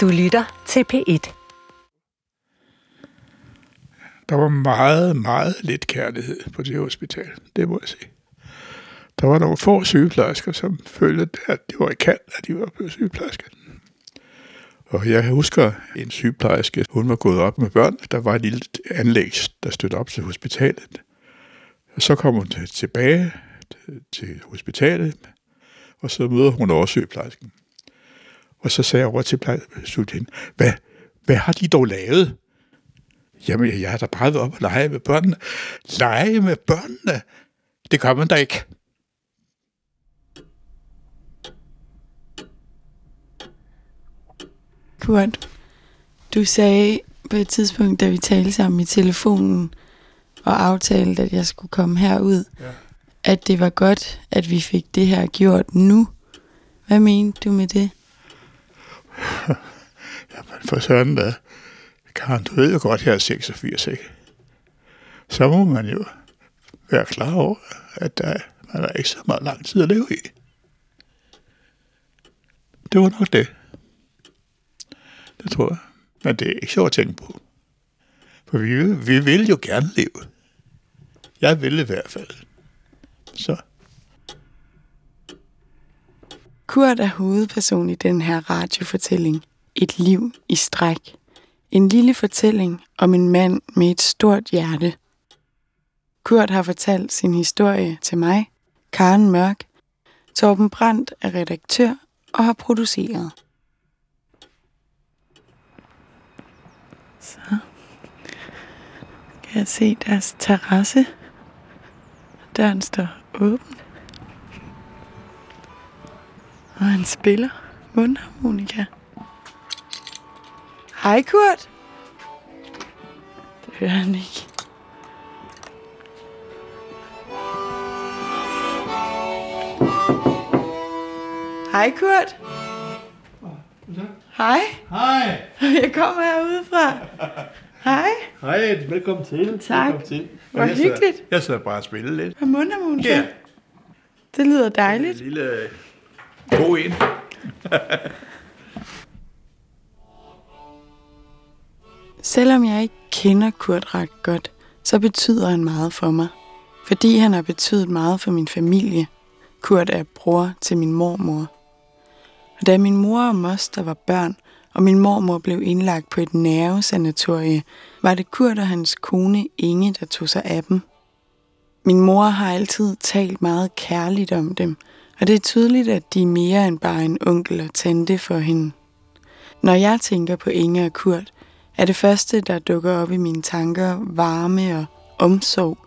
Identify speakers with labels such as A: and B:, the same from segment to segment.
A: Du lytter til P1.
B: Der var meget, meget lidt kærlighed på det hospital. Det må jeg sige. Der var nogle få sygeplejersker, som følte, at det var i kant, at de var blevet sygeplejersker. Og jeg husker en sygeplejerske, hun var gået op med børn. Der var et lille anlæg, der støttede op til hospitalet. Og så kom hun tilbage til hospitalet, og så møder hun også sygeplejersken. Og så sagde jeg over til plejestudien, hvad, hvad har de dog lavet? Jamen, jeg har da bare været op og lege med børnene. Lege med børnene? Det gør man da ikke.
C: Kurt, du sagde på et tidspunkt, da vi talte sammen i telefonen, og aftalte, at jeg skulle komme herud, ja. at det var godt, at vi fik det her gjort nu. Hvad mente du med det?
B: Jamen for sådan da. Karen, du ved jo godt, jeg er 86, ikke? Så må man jo være klar over, at der, man er ikke så meget lang tid at leve i. Det var nok det. Det tror jeg. Men det er ikke sjovt at tænke på. For vi, vi vil jo gerne leve. Jeg vil i hvert fald. Så.
C: Kurt er hovedperson i den her radiofortælling. Et liv i stræk. En lille fortælling om en mand med et stort hjerte. Kurt har fortalt sin historie til mig, Karen Mørk. Torben Brandt er redaktør og har produceret. Så kan jeg se deres terrasse. Døren står åben. Og han spiller mundharmonika. Hej Kurt. Det hører han ikke. Hej Kurt. Hej.
D: Hej.
C: Jeg kommer herudefra. Hej.
D: Hej, velkommen til.
C: Tak.
D: Velkommen til.
C: Hvor
B: jeg sidder-
C: hyggeligt.
B: Jeg sidder bare og spiller lidt.
C: Og mundharmonika.
D: Ja.
C: Det lyder
D: En
C: dejligt.
D: lille god en.
C: Selvom jeg ikke kender Kurt ret godt, så betyder han meget for mig. Fordi han har betydet meget for min familie. Kurt er bror til min mormor. Og da min mor og moster var børn, og min mormor blev indlagt på et nervesanatorie, var det Kurt og hans kone Inge, der tog sig af dem. Min mor har altid talt meget kærligt om dem, og det er tydeligt, at de er mere end bare en onkel og tante for hende. Når jeg tænker på Inge og Kurt, er det første, der dukker op i mine tanker, varme og omsorg,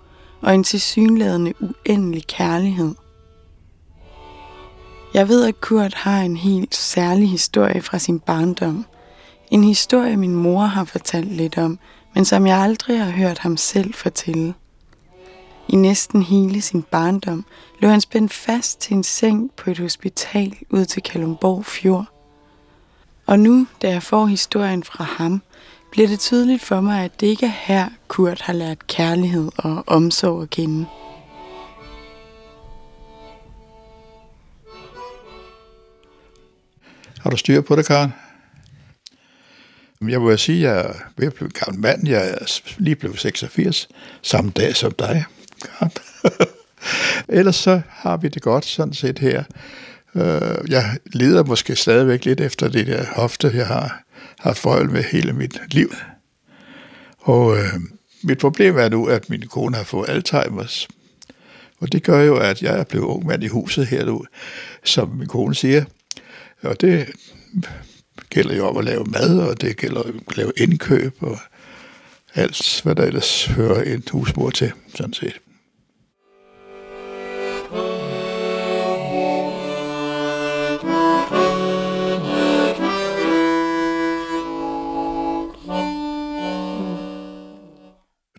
C: og en tilsyneladende uendelig kærlighed. Jeg ved, at Kurt har en helt særlig historie fra sin barndom. En historie, min mor har fortalt lidt om, men som jeg aldrig har hørt ham selv fortælle. I næsten hele sin barndom lå han spændt fast til en seng på et hospital ud til Kalumborg Fjord. Og nu, da jeg får historien fra ham, bliver det tydeligt for mig, at det ikke er her, Kurt har lært kærlighed og omsorg at kende.
B: Har du styr på det, Karen? Jeg må sige, at jeg er ved at blive gammel mand. Jeg er lige blevet 86, samme dag som dig. Karen. Ellers så har vi det godt sådan set her. Øh, Jeg leder måske stadigvæk lidt efter det der hofte, jeg har haft forhold med hele mit liv. Og øh, mit problem er nu, at min kone har fået Alzheimer's. Og det gør jo, at jeg er blevet ung mand i huset her nu, som min kone siger. Og det gælder jo om at lave mad, og det gælder om at lave indkøb, og alt, hvad der ellers hører en husmor til, sådan set.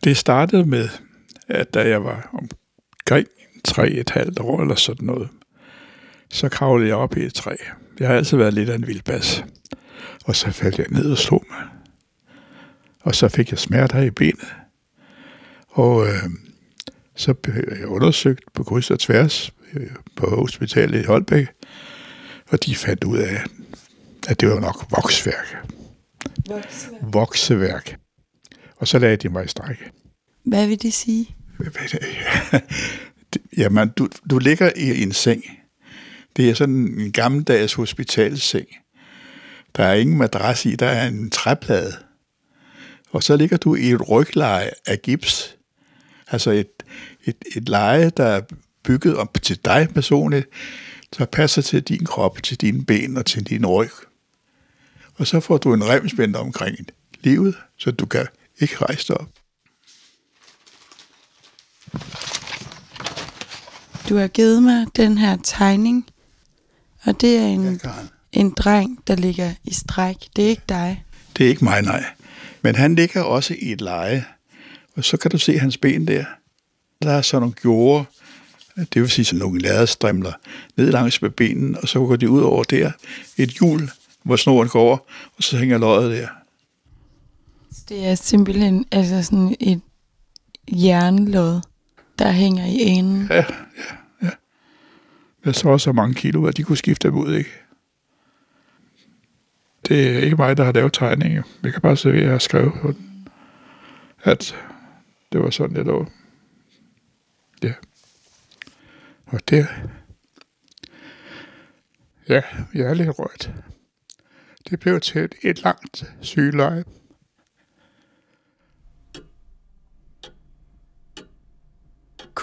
B: Det startede med, at da jeg var omkring tre et halvt år eller sådan noget, så kravlede jeg op i et træ. Jeg har altid været lidt af en vildbas. Og så faldt jeg ned og slog mig. Og så fik jeg smerter i benet. Og øh, så blev jeg undersøgt på kryds og tværs øh, på hospitalet i Holbæk. Og de fandt ud af, at det var nok voksværk. Vokseværk. Og så lagde de mig i strække.
C: Hvad vil det sige?
B: Jamen, du, du ligger i en seng. Det er sådan en gammeldags hospitalseng. Der er ingen madras i, der er en træplade. Og så ligger du i et rygleje af gips. Altså et, et, et leje, der er bygget op til dig personligt, der passer til din krop, til dine ben og til din ryg. Og så får du en remspænd omkring livet, så du kan ikke rejse dig op.
C: Du har givet mig den her tegning, og det er en,
B: Ja,
C: en dreng, der ligger i stræk. Det er ikke dig.
B: Det er ikke mig, nej. Men han ligger også i et leje, og så kan du se hans ben der. Der er sådan nogle gjorde, det vil sige sådan nogle ladestrimler, ned langs med benen, og så går de ud over der. Et hjul, hvor snoren går over, og så hænger løjet der.
C: Det er simpelthen altså sådan et jernlod, der hænger i enden.
B: Ja, ja, ja. Jeg så også så mange kilo, at de kunne skifte dem ud, ikke? Det er ikke mig, der har lavet tegningen. Jeg kan bare se, at jeg har skrevet på den. At det var sådan, jeg lå. Ja. Og der... Ja, jeg er lidt rørt. Det blev til et, et langt sygeleje.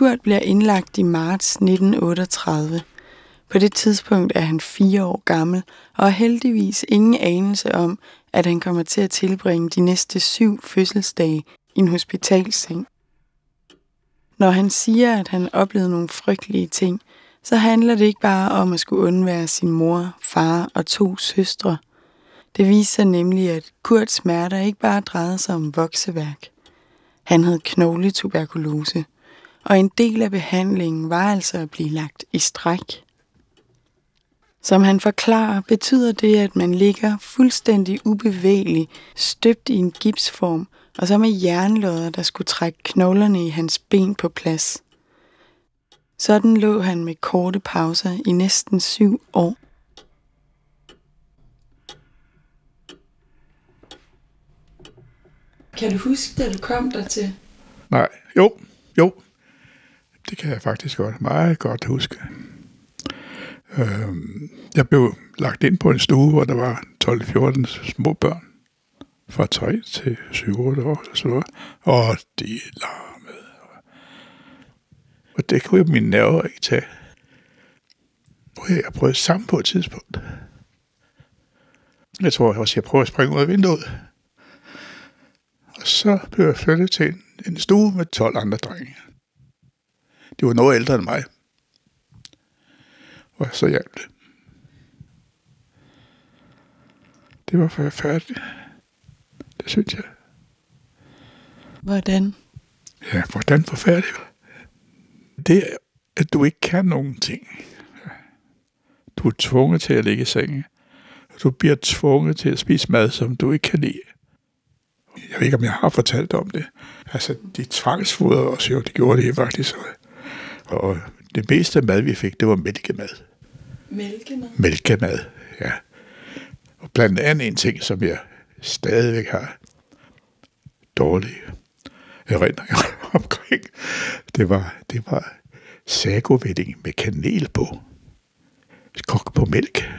C: Kurt bliver indlagt i marts 1938. På det tidspunkt er han fire år gammel og har heldigvis ingen anelse om, at han kommer til at tilbringe de næste syv fødselsdage i en hospitalseng. Når han siger, at han oplevede nogle frygtelige ting, så handler det ikke bare om at skulle undvære sin mor, far og to søstre. Det viser nemlig, at Kurts smerter ikke bare drejede sig om vokseværk. Han havde knogletuberkulose, og en del af behandlingen var altså at blive lagt i stræk. Som han forklarer, betyder det, at man ligger fuldstændig ubevægelig, støbt i en gipsform, og så med jernlodder, der skulle trække knoglerne i hans ben på plads. Sådan lå han med korte pauser i næsten syv år. Kan du huske, da du kom der til?
B: Nej, jo, jo. Det kan jeg faktisk godt, meget godt huske. Øh, jeg blev lagt ind på en stue, hvor der var 12-14 små børn. Fra 3 til 7-8 år. eller Så, og de larmede. Og det kunne mine nerver ikke tage. Og jeg prøvede sammen på et tidspunkt. Jeg tror også, jeg prøvede at springe ud af vinduet. Og så blev jeg flyttet til en, en stue med 12 andre drenge. De var noget ældre end mig. Og så hjalp det. Det var forfærdeligt. Det synes jeg.
C: Hvordan?
B: Ja, hvordan forfærdeligt? Det er, at du ikke kan nogen ting. Du er tvunget til at ligge i sengen. Du bliver tvunget til at spise mad, som du ikke kan lide. Jeg ved ikke, om jeg har fortalt om det. Altså, de tvangsfodrede os jo, det gjorde det faktisk. Og det meste mad, vi fik, det var mælkemad.
C: Mælkemad?
B: Mælkemad, ja. Og blandt andet en ting, som jeg stadigvæk har dårlige erindringer omkring, det var, det var sagovætting med kanel på. Kok på mælk.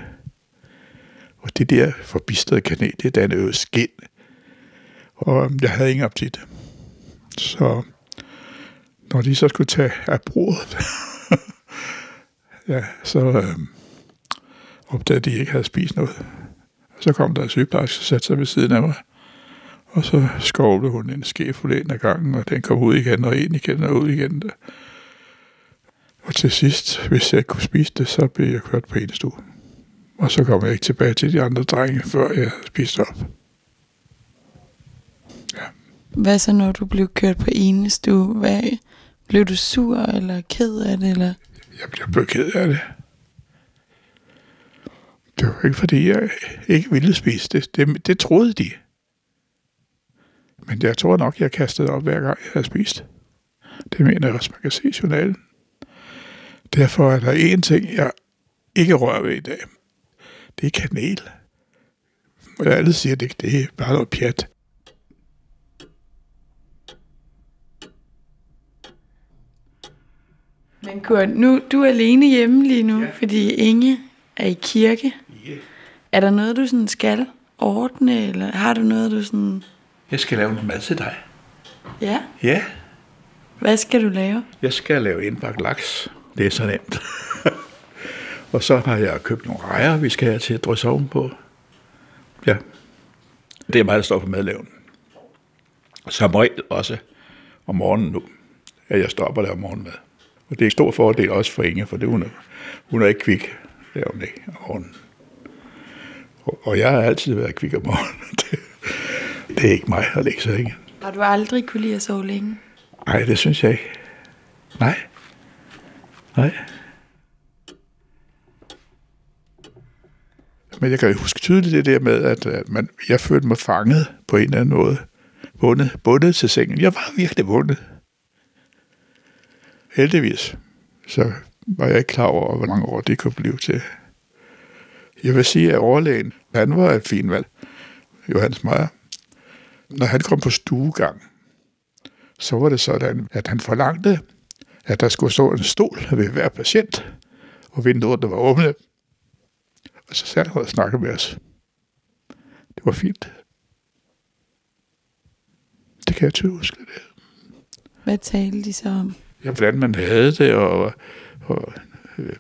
B: Og det der forbistrede kanel, det dannede jo skin. Og jeg havde ingen appetit. Så når de så skulle tage af bordet, ja, så øh, opdagede de, at de ikke havde spist noget. Så kom der en sygeplejerske og satte sig ved siden af mig. Og så skovlede hun en skefuld ind ad gangen, og den kom ud igen, og ind igen, og ud igen. Og til sidst, hvis jeg ikke kunne spise det, så blev jeg kørt på en stue. Og så kom jeg ikke tilbage til de andre drenge, før jeg spiste op. Ja.
C: Hvad så, når du blev kørt på enestue? Hvad, blev du sur eller ked af det? Eller?
B: Jeg blev, blev ked af det. Det var ikke, fordi jeg ikke ville spise det. Det, det troede de. Men jeg tror nok, jeg kastede op, hver gang jeg havde spist. Det mener jeg også, man kan se i journalen. Derfor er der en ting, jeg ikke rører ved i dag. Det er kanel. Og jeg alle siger, at det, det er bare noget pjat.
C: Men Kurt, nu, du er alene hjemme lige nu, ja. fordi Inge er i kirke.
B: Yeah.
C: Er der noget, du sådan skal ordne, eller har du noget, du sådan...
B: Jeg skal lave noget mad til dig.
C: Ja,
B: Ja,
C: hvad skal du lave?
B: jeg skal lave indbagt laks. Det er så nemt. og så har jeg købt nogle rejer, vi skal have til at drysse ovenpå. Ja, det er mig, der står for madlaven. Som regel også om morgenen nu, at jeg op og laver morgenmad. Og det er en stor fordel også for Inge, for det, hun, er, hun er ikke kvik. Det er hun ikke om morgenen. Og, og jeg har altid været kvik om morgenen. Det, det er ikke mig at lægge sig, ikke?
C: Har du aldrig kunne lide at sove længe?
B: Nej, det synes jeg ikke. Nej. Nej. Men jeg kan huske tydeligt det der med, at man, jeg følte mig fanget på en eller anden måde. Bundet, bundet til sengen. Jeg var virkelig bundet. Heldigvis. Så var jeg ikke klar over, hvor mange år det kunne blive til. Jeg vil sige, at overlægen, han var et fint valg. Johannes Meyer. Når han kom på stuegang, så var det sådan, at han forlangte, at der skulle stå en stol ved hver patient, og vinduerne var åbne. Og så satte han og snakkede med os. Det var fint. Det kan jeg tydeligt huske. Det.
C: Hvad talte de så om?
B: Hvordan man havde det, og, og øh,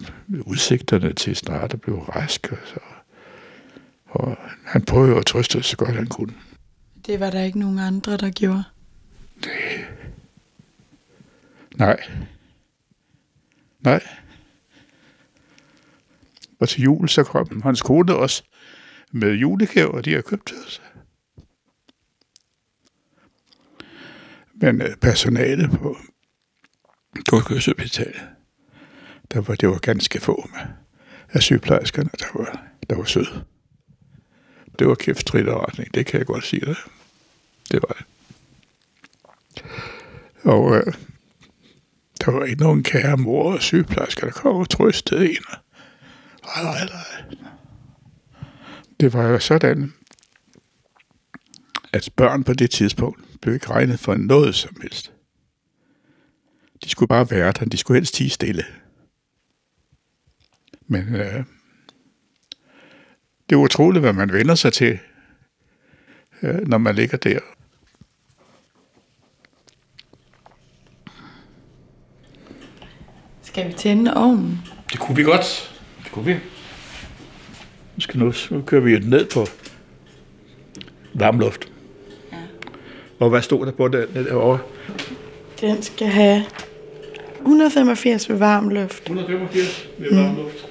B: udsigterne til snart at blive rask. Og, så. og han prøvede at trøste så godt han kunne.
C: Det var der ikke nogen andre, der gjorde.
B: Nej. Nej. Og til jul, så kom hans kone også med julegaver, de har købt til os. Men øh, personalet på Godkødshospitalet, der var, det var ganske få med af sygeplejerskerne, der var, der var søde. Det var kæft retning, det kan jeg godt sige det. Det var det. Og øh, der var ikke nogen kære mor og sygeplejersker, der kom og trøstede en. Nej, nej, nej. Det var jo sådan, at børn på det tidspunkt blev ikke regnet for noget som helst. De skulle bare være der, de skulle helst tige stille. Men øh, det er utroligt, hvad man vender sig til, øh, når man ligger der.
C: Skal vi tænde ovnen?
B: Det kunne vi godt. Det kunne vi. Nu, skal nu, nu kører vi ned på varm luft.
C: Ja.
B: Og hvad stod der på det derovre?
C: Den skal have 185 ved varm luft.
B: 185 med varm luft.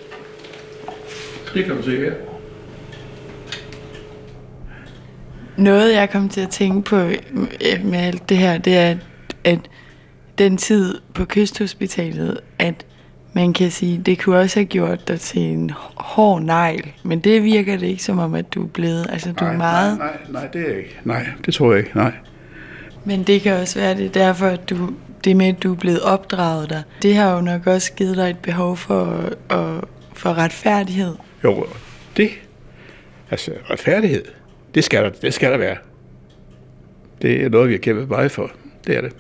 B: Det kan du se her.
C: Noget, jeg kom til at tænke på øh, med alt det her, det er, at, den tid på kysthospitalet, at man kan sige, det kunne også have gjort dig til en hård negl, men det virker det ikke som om, at du er blevet, altså du er meget,
B: Nej, nej, nej, det er ikke. Nej, det tror jeg ikke. Nej.
C: men det kan også være det er derfor, at du, det med, at du er blevet opdraget der, det har jo nok også givet dig et behov for, og, for retfærdighed.
B: Jo, det, altså retfærdighed, det skal der, det skal der være. Det er noget, vi har kæmpet meget for. Det er det.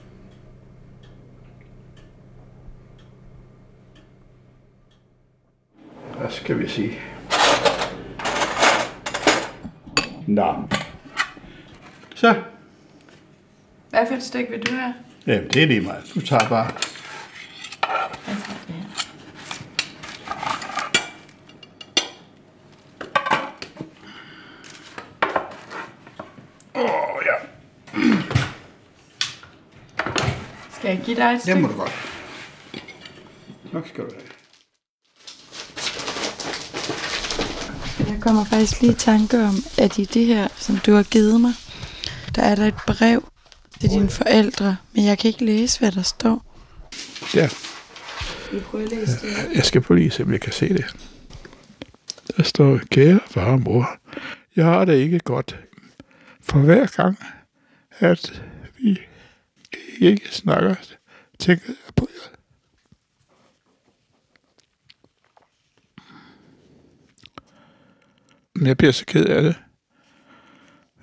B: Hvad skal vi sige? Nå. Så.
C: Hvad for et stykke vil du have?
B: Jamen, det er lige meget. Du tager bare. Åh, oh, ja.
C: Skal jeg give dig et
B: Det
C: stykke?
B: må du godt. Nok skal du have.
C: Jeg kommer faktisk lige i tanke om, at i det her, som du har givet mig, der er der et brev til dine forældre, men jeg kan ikke læse, hvad der står.
B: Ja,
C: Vi prøver at læse det.
B: jeg skal på lige se, om jeg kan se det. Der står, kære far og mor, jeg har det ikke godt. For hver gang, at vi ikke snakker, tænker jeg på jer. Men jeg bliver så ked af det,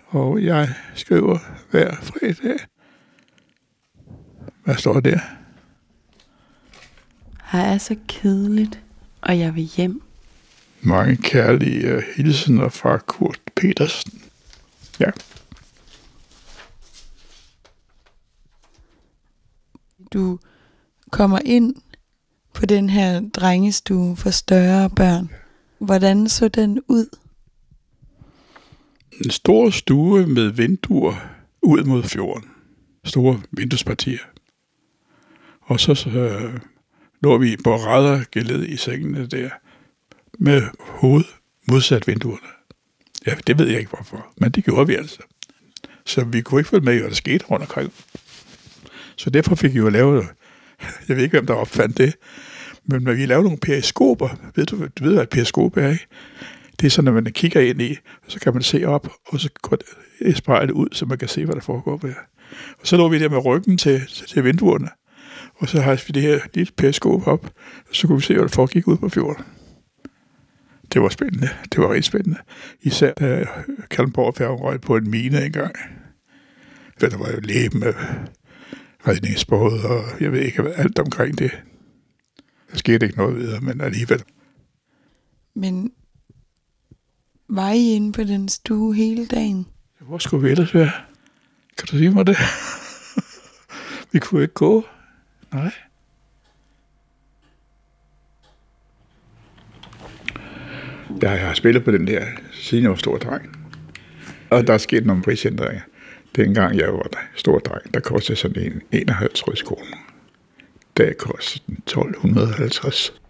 B: Og jeg skriver hver fredag. Hvad står der?
C: Her er så kedeligt, og jeg vil hjem.
B: Mange kærlige hilsener fra Kurt Petersen. Ja.
C: Du kommer ind på den her drengestue for større børn. Hvordan så den ud?
B: En stor stue med vinduer ud mod fjorden. Store vinduespartier. Og så, så øh, lå vi på rædder geled i sengene der, med hoved modsat vinduerne. Ja, det ved jeg ikke hvorfor, men det gjorde vi altså. Så vi kunne ikke følge med, hvad der skete rundt omkring. Så derfor fik vi jo lavet, jeg ved ikke, hvem der opfandt det, men når vi lavede nogle periskoper, ved du, du ved, hvad et periskop er, ikke? Det er sådan, når man kigger ind i, så kan man se op, og så går det øh, spejlet ud, så man kan se, hvad der foregår der. Og så lå vi der med ryggen til, til vinduerne, og så har vi det her lille periskop op, og så kunne vi se, hvad der foregik ud på fjorden. Det var spændende. Det var rigtig spændende. Især da Kalmborg røg på en mine engang. For der var jo leben med redningsbåde, og jeg ved ikke, hvad alt omkring det. Der skete ikke noget videre, men alligevel.
C: Men var I inde på den stue hele dagen?
B: Hvor skulle vi ellers være? Kan du sige mig det? vi kunne ikke gå. Nej. Der jeg har spillet på den der, siden jeg var stor dreng. Og der er sket nogle prisændringer. Dengang jeg var der, stor dreng, der kostede sådan en 51 kroner. Der kostede den 1250.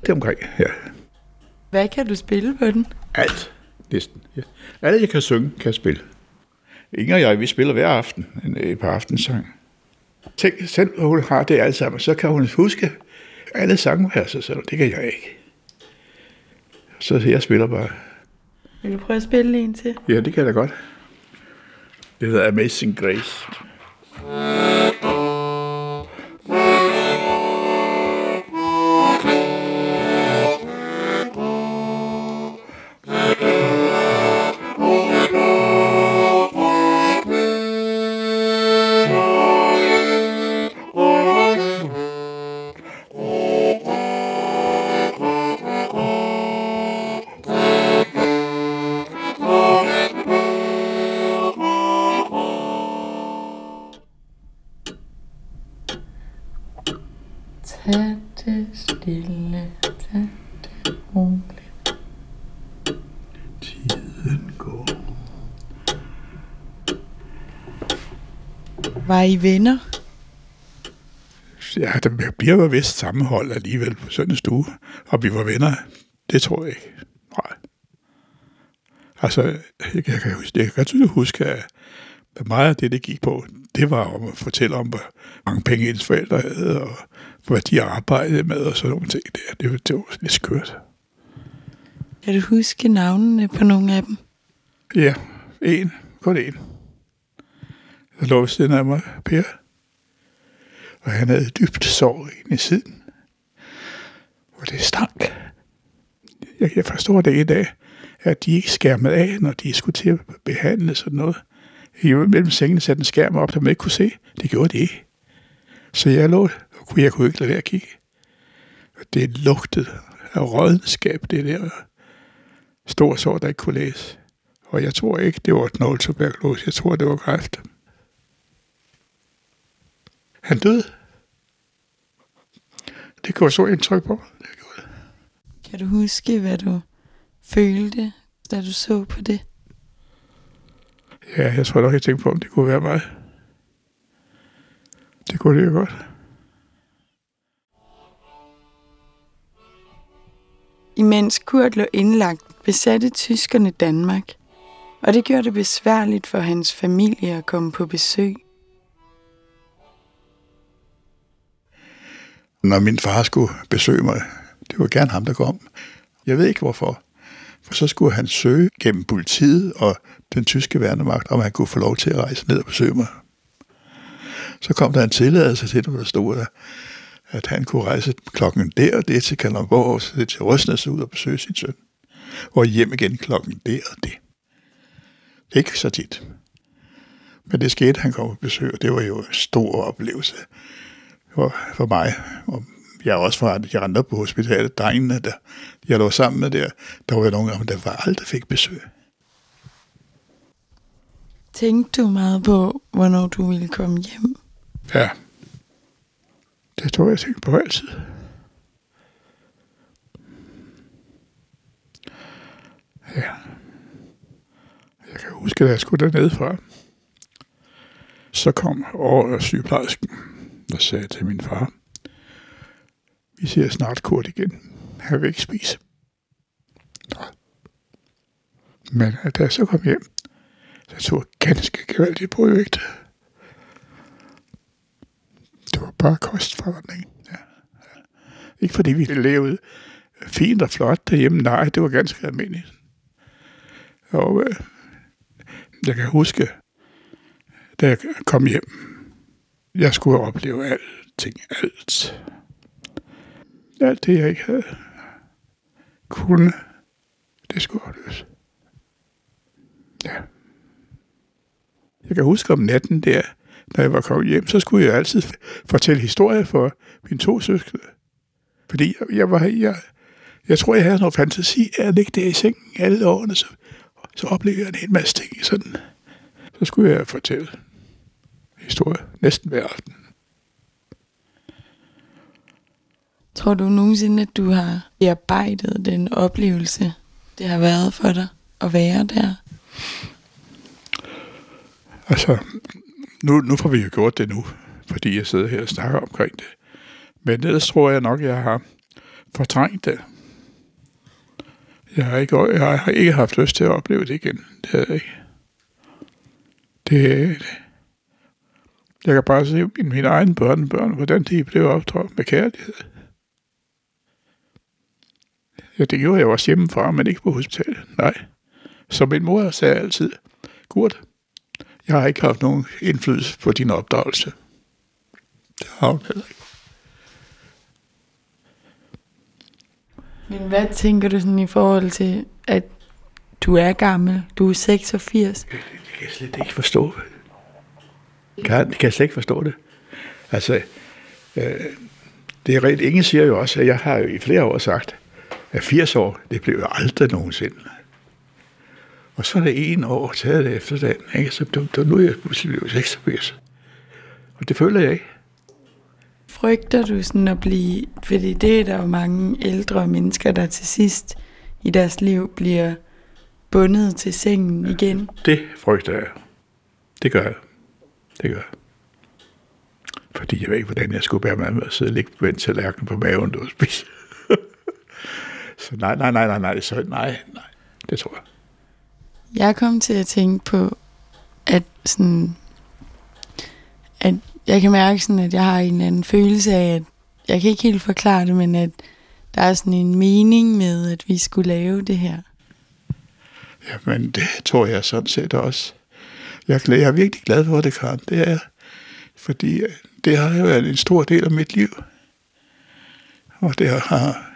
B: Det er omkring, ja.
C: Hvad kan du spille på den?
B: Alt, næsten. Ja. Alt, jeg kan synge, kan jeg spille. Inger og jeg, vi spiller hver aften en, et par aftensang. Tænk selv, hun har det alt sammen, så kan hun huske alle sangverser, så det kan jeg ikke. Så jeg spiller bare.
C: Vil du prøve at spille en til?
B: Ja, det kan jeg da godt. Det hedder Amazing Grace.
C: I venner?
B: Ja, der bliver jo vist sammenhold alligevel på sådan en stue. Og vi var venner. Det tror jeg ikke. Nej. Altså, jeg, kan, jeg kan tydeligt huske, at meget af det, det gik på, det var om at fortælle om, hvor mange penge ens forældre havde, og hvad de arbejdede med, og sådan nogle ting der. Det, var- det var lidt skørt.
C: Kan du huske navnene på nogle af dem?
B: Ja, en. Kun en. Der lå ved siden af mig, Per. Og han havde dybt sår ind i siden. Og det stank. Jeg, jeg forstår det i dag, at de ikke skærmede af, når de skulle til at behandle sådan noget. I mellem sengene satte en skærm op, der man ikke kunne se. Det gjorde de ikke. Så jeg lå, og kunne- jeg kunne ikke lade være at kigge. Og det lugtede af rådenskab, det der store sår, der ikke kunne læse. Og jeg tror ikke, det var knogltuberkulose. Jeg tror, det var kræft. Han døde. Det gjorde så indtryk på. Det gjorde.
C: Kan du huske, hvad du følte, da du så på det?
B: Ja, jeg tror nok, jeg tænkte på, om det kunne være mig. Det kunne det jo godt.
C: Imens Kurt lå indlagt, besatte tyskerne Danmark, og det gjorde det besværligt for hans familie at komme på besøg.
B: Når min far skulle besøge mig, det var gerne ham, der kom. Jeg ved ikke hvorfor. For så skulle han søge gennem politiet og den tyske værnemagt, om han kunne få lov til at rejse ned og besøge mig. Så kom der en tilladelse til, hvor der stod der, at han kunne rejse klokken der og det til Kalundborg, og så til Røsnæs ud og besøge sin søn. Og hjem igen klokken der og det. Ikke så tit. Men det skete, han kom på besøg, og det var jo en stor oplevelse for, for mig. Og jeg også fra, at jeg rendte op på hospitalet, drengene, der jeg lå sammen med der, der var nogle af dem, der var aldrig fik besøg.
C: Tænkte du meget på, hvornår du ville komme hjem?
B: Ja. Det tror jeg, jeg på altid. Ja. Jeg kan huske, da jeg skulle dernede fra. Så kom over sygeplejersken og sagde til min far, vi ser snart kort igen. Han vil ikke spise. Nå. Men øh, da jeg så kom hjem, så tog jeg ganske gevaldigt på vægt. Det var bare kostforandring. Ja. Ja. Ikke fordi vi levede fint og flot derhjemme. Nej, det var ganske almindeligt. Og øh, jeg kan huske, da jeg kom hjem, jeg skulle opleve alting, alt. Alt det, jeg ikke havde kunne, det skulle opleves. Ja. Jeg kan huske om natten der, når jeg var kommet hjem, så skulle jeg altid fortælle historier for mine to søskende. Fordi jeg, jeg var, jeg, jeg tror, jeg havde noget fantasi af at ligge der i sengen alle årene, så, så oplevede jeg en hel masse ting sådan. Så skulle jeg fortælle historier næsten hver aften.
C: Tror du nogensinde, at du har bearbejdet den oplevelse, det har været for dig at være der?
B: Altså, nu, nu får vi jo gjort det nu, fordi jeg sidder her og snakker omkring det. Men ellers tror jeg nok, jeg har fortrængt det. Jeg har ikke, jeg har ikke haft lyst til at opleve det igen. Det havde jeg ikke. Det. Jeg kan bare se mine egne børnebørn, hvordan de blev opdraget med kærlighed. Ja, det gjorde jeg også hjemmefra, men ikke på hospitalet. Nej. Så min mor sagde altid, Kurt, jeg har ikke haft nogen indflydelse på din opdragelse. Det har hun heller ikke.
C: Men hvad tænker du sådan i forhold til, at du er gammel, du er 86?
B: Det kan jeg slet ikke forstå. Kan, kan jeg slet ikke forstå det. Altså, øh, det er rigtigt. Ingen siger jo også, at jeg har jo i flere år sagt, at 80 år, det blev jo aldrig nogensinde. Og så er det en år taget det efter den, ikke? Så det, nu er jeg pludselig blevet 86. Og det føler jeg ikke.
C: Frygter du sådan at blive, fordi det er der jo mange ældre mennesker, der til sidst i deres liv bliver bundet til sengen igen.
B: Det frygter jeg. Det gør jeg. Det gør jeg. Fordi jeg ved ikke, hvordan jeg skulle bære mig med at sidde og ligge på en tallerken på maven og spise. så nej, nej, nej, nej, nej, så nej, nej, det tror jeg.
C: Jeg kom til at tænke på, at sådan, at jeg kan mærke sådan, at jeg har en anden følelse af, at jeg kan ikke helt forklare det, men at der er sådan en mening med, at vi skulle lave det her.
B: Jamen, det tror jeg sådan set også. Jeg er, glad, jeg er virkelig glad for det, Karen. Det er jeg. Fordi øh, det har jo været en stor del af mit liv. Og det har,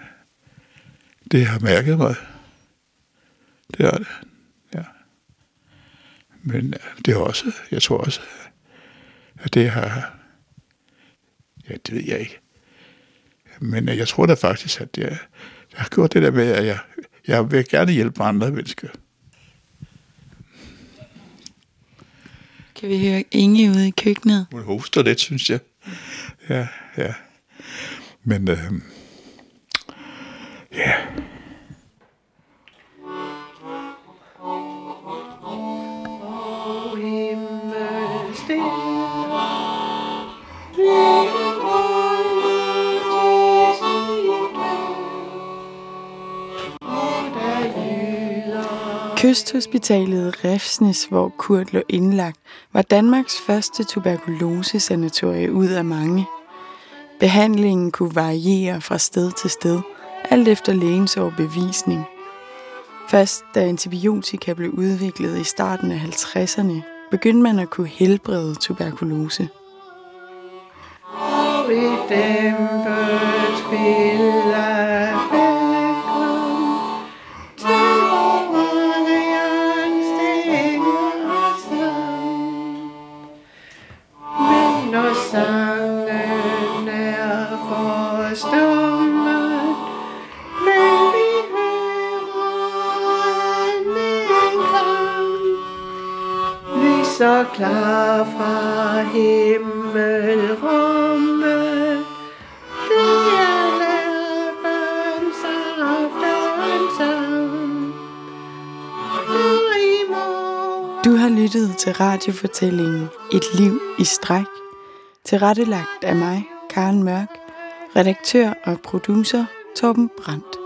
B: det har mærket mig. Det er det. Ja. Men øh, det er også, jeg tror også, at det har, ja, det ved jeg ikke. Men øh, jeg tror da faktisk, at jeg, jeg har gjort det der med, at jeg, jeg vil gerne hjælpe andre mennesker.
C: Kan vi høre Inge ude i køkkenet?
B: Hun hoster lidt, synes jeg. Ja, ja. Men, øh, ja.
C: Kysthospitalet Refsnes, hvor Kurt lå indlagt, var Danmarks første tuberkulosesanatorie ud af mange. Behandlingen kunne variere fra sted til sted, alt efter lægens overbevisning. Først da antibiotika blev udviklet i starten af 50'erne, begyndte man at kunne helbrede tuberkulose.
A: Og i dæmpet klar fra himmelrummet. Det er i morgen
C: Du har lyttet til radiofortællingen Et liv i stræk, tilrettelagt af mig, Karen Mørk, redaktør og producer Torben Brandt.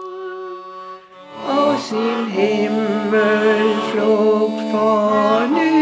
A: og sin himmelflugt fornyer.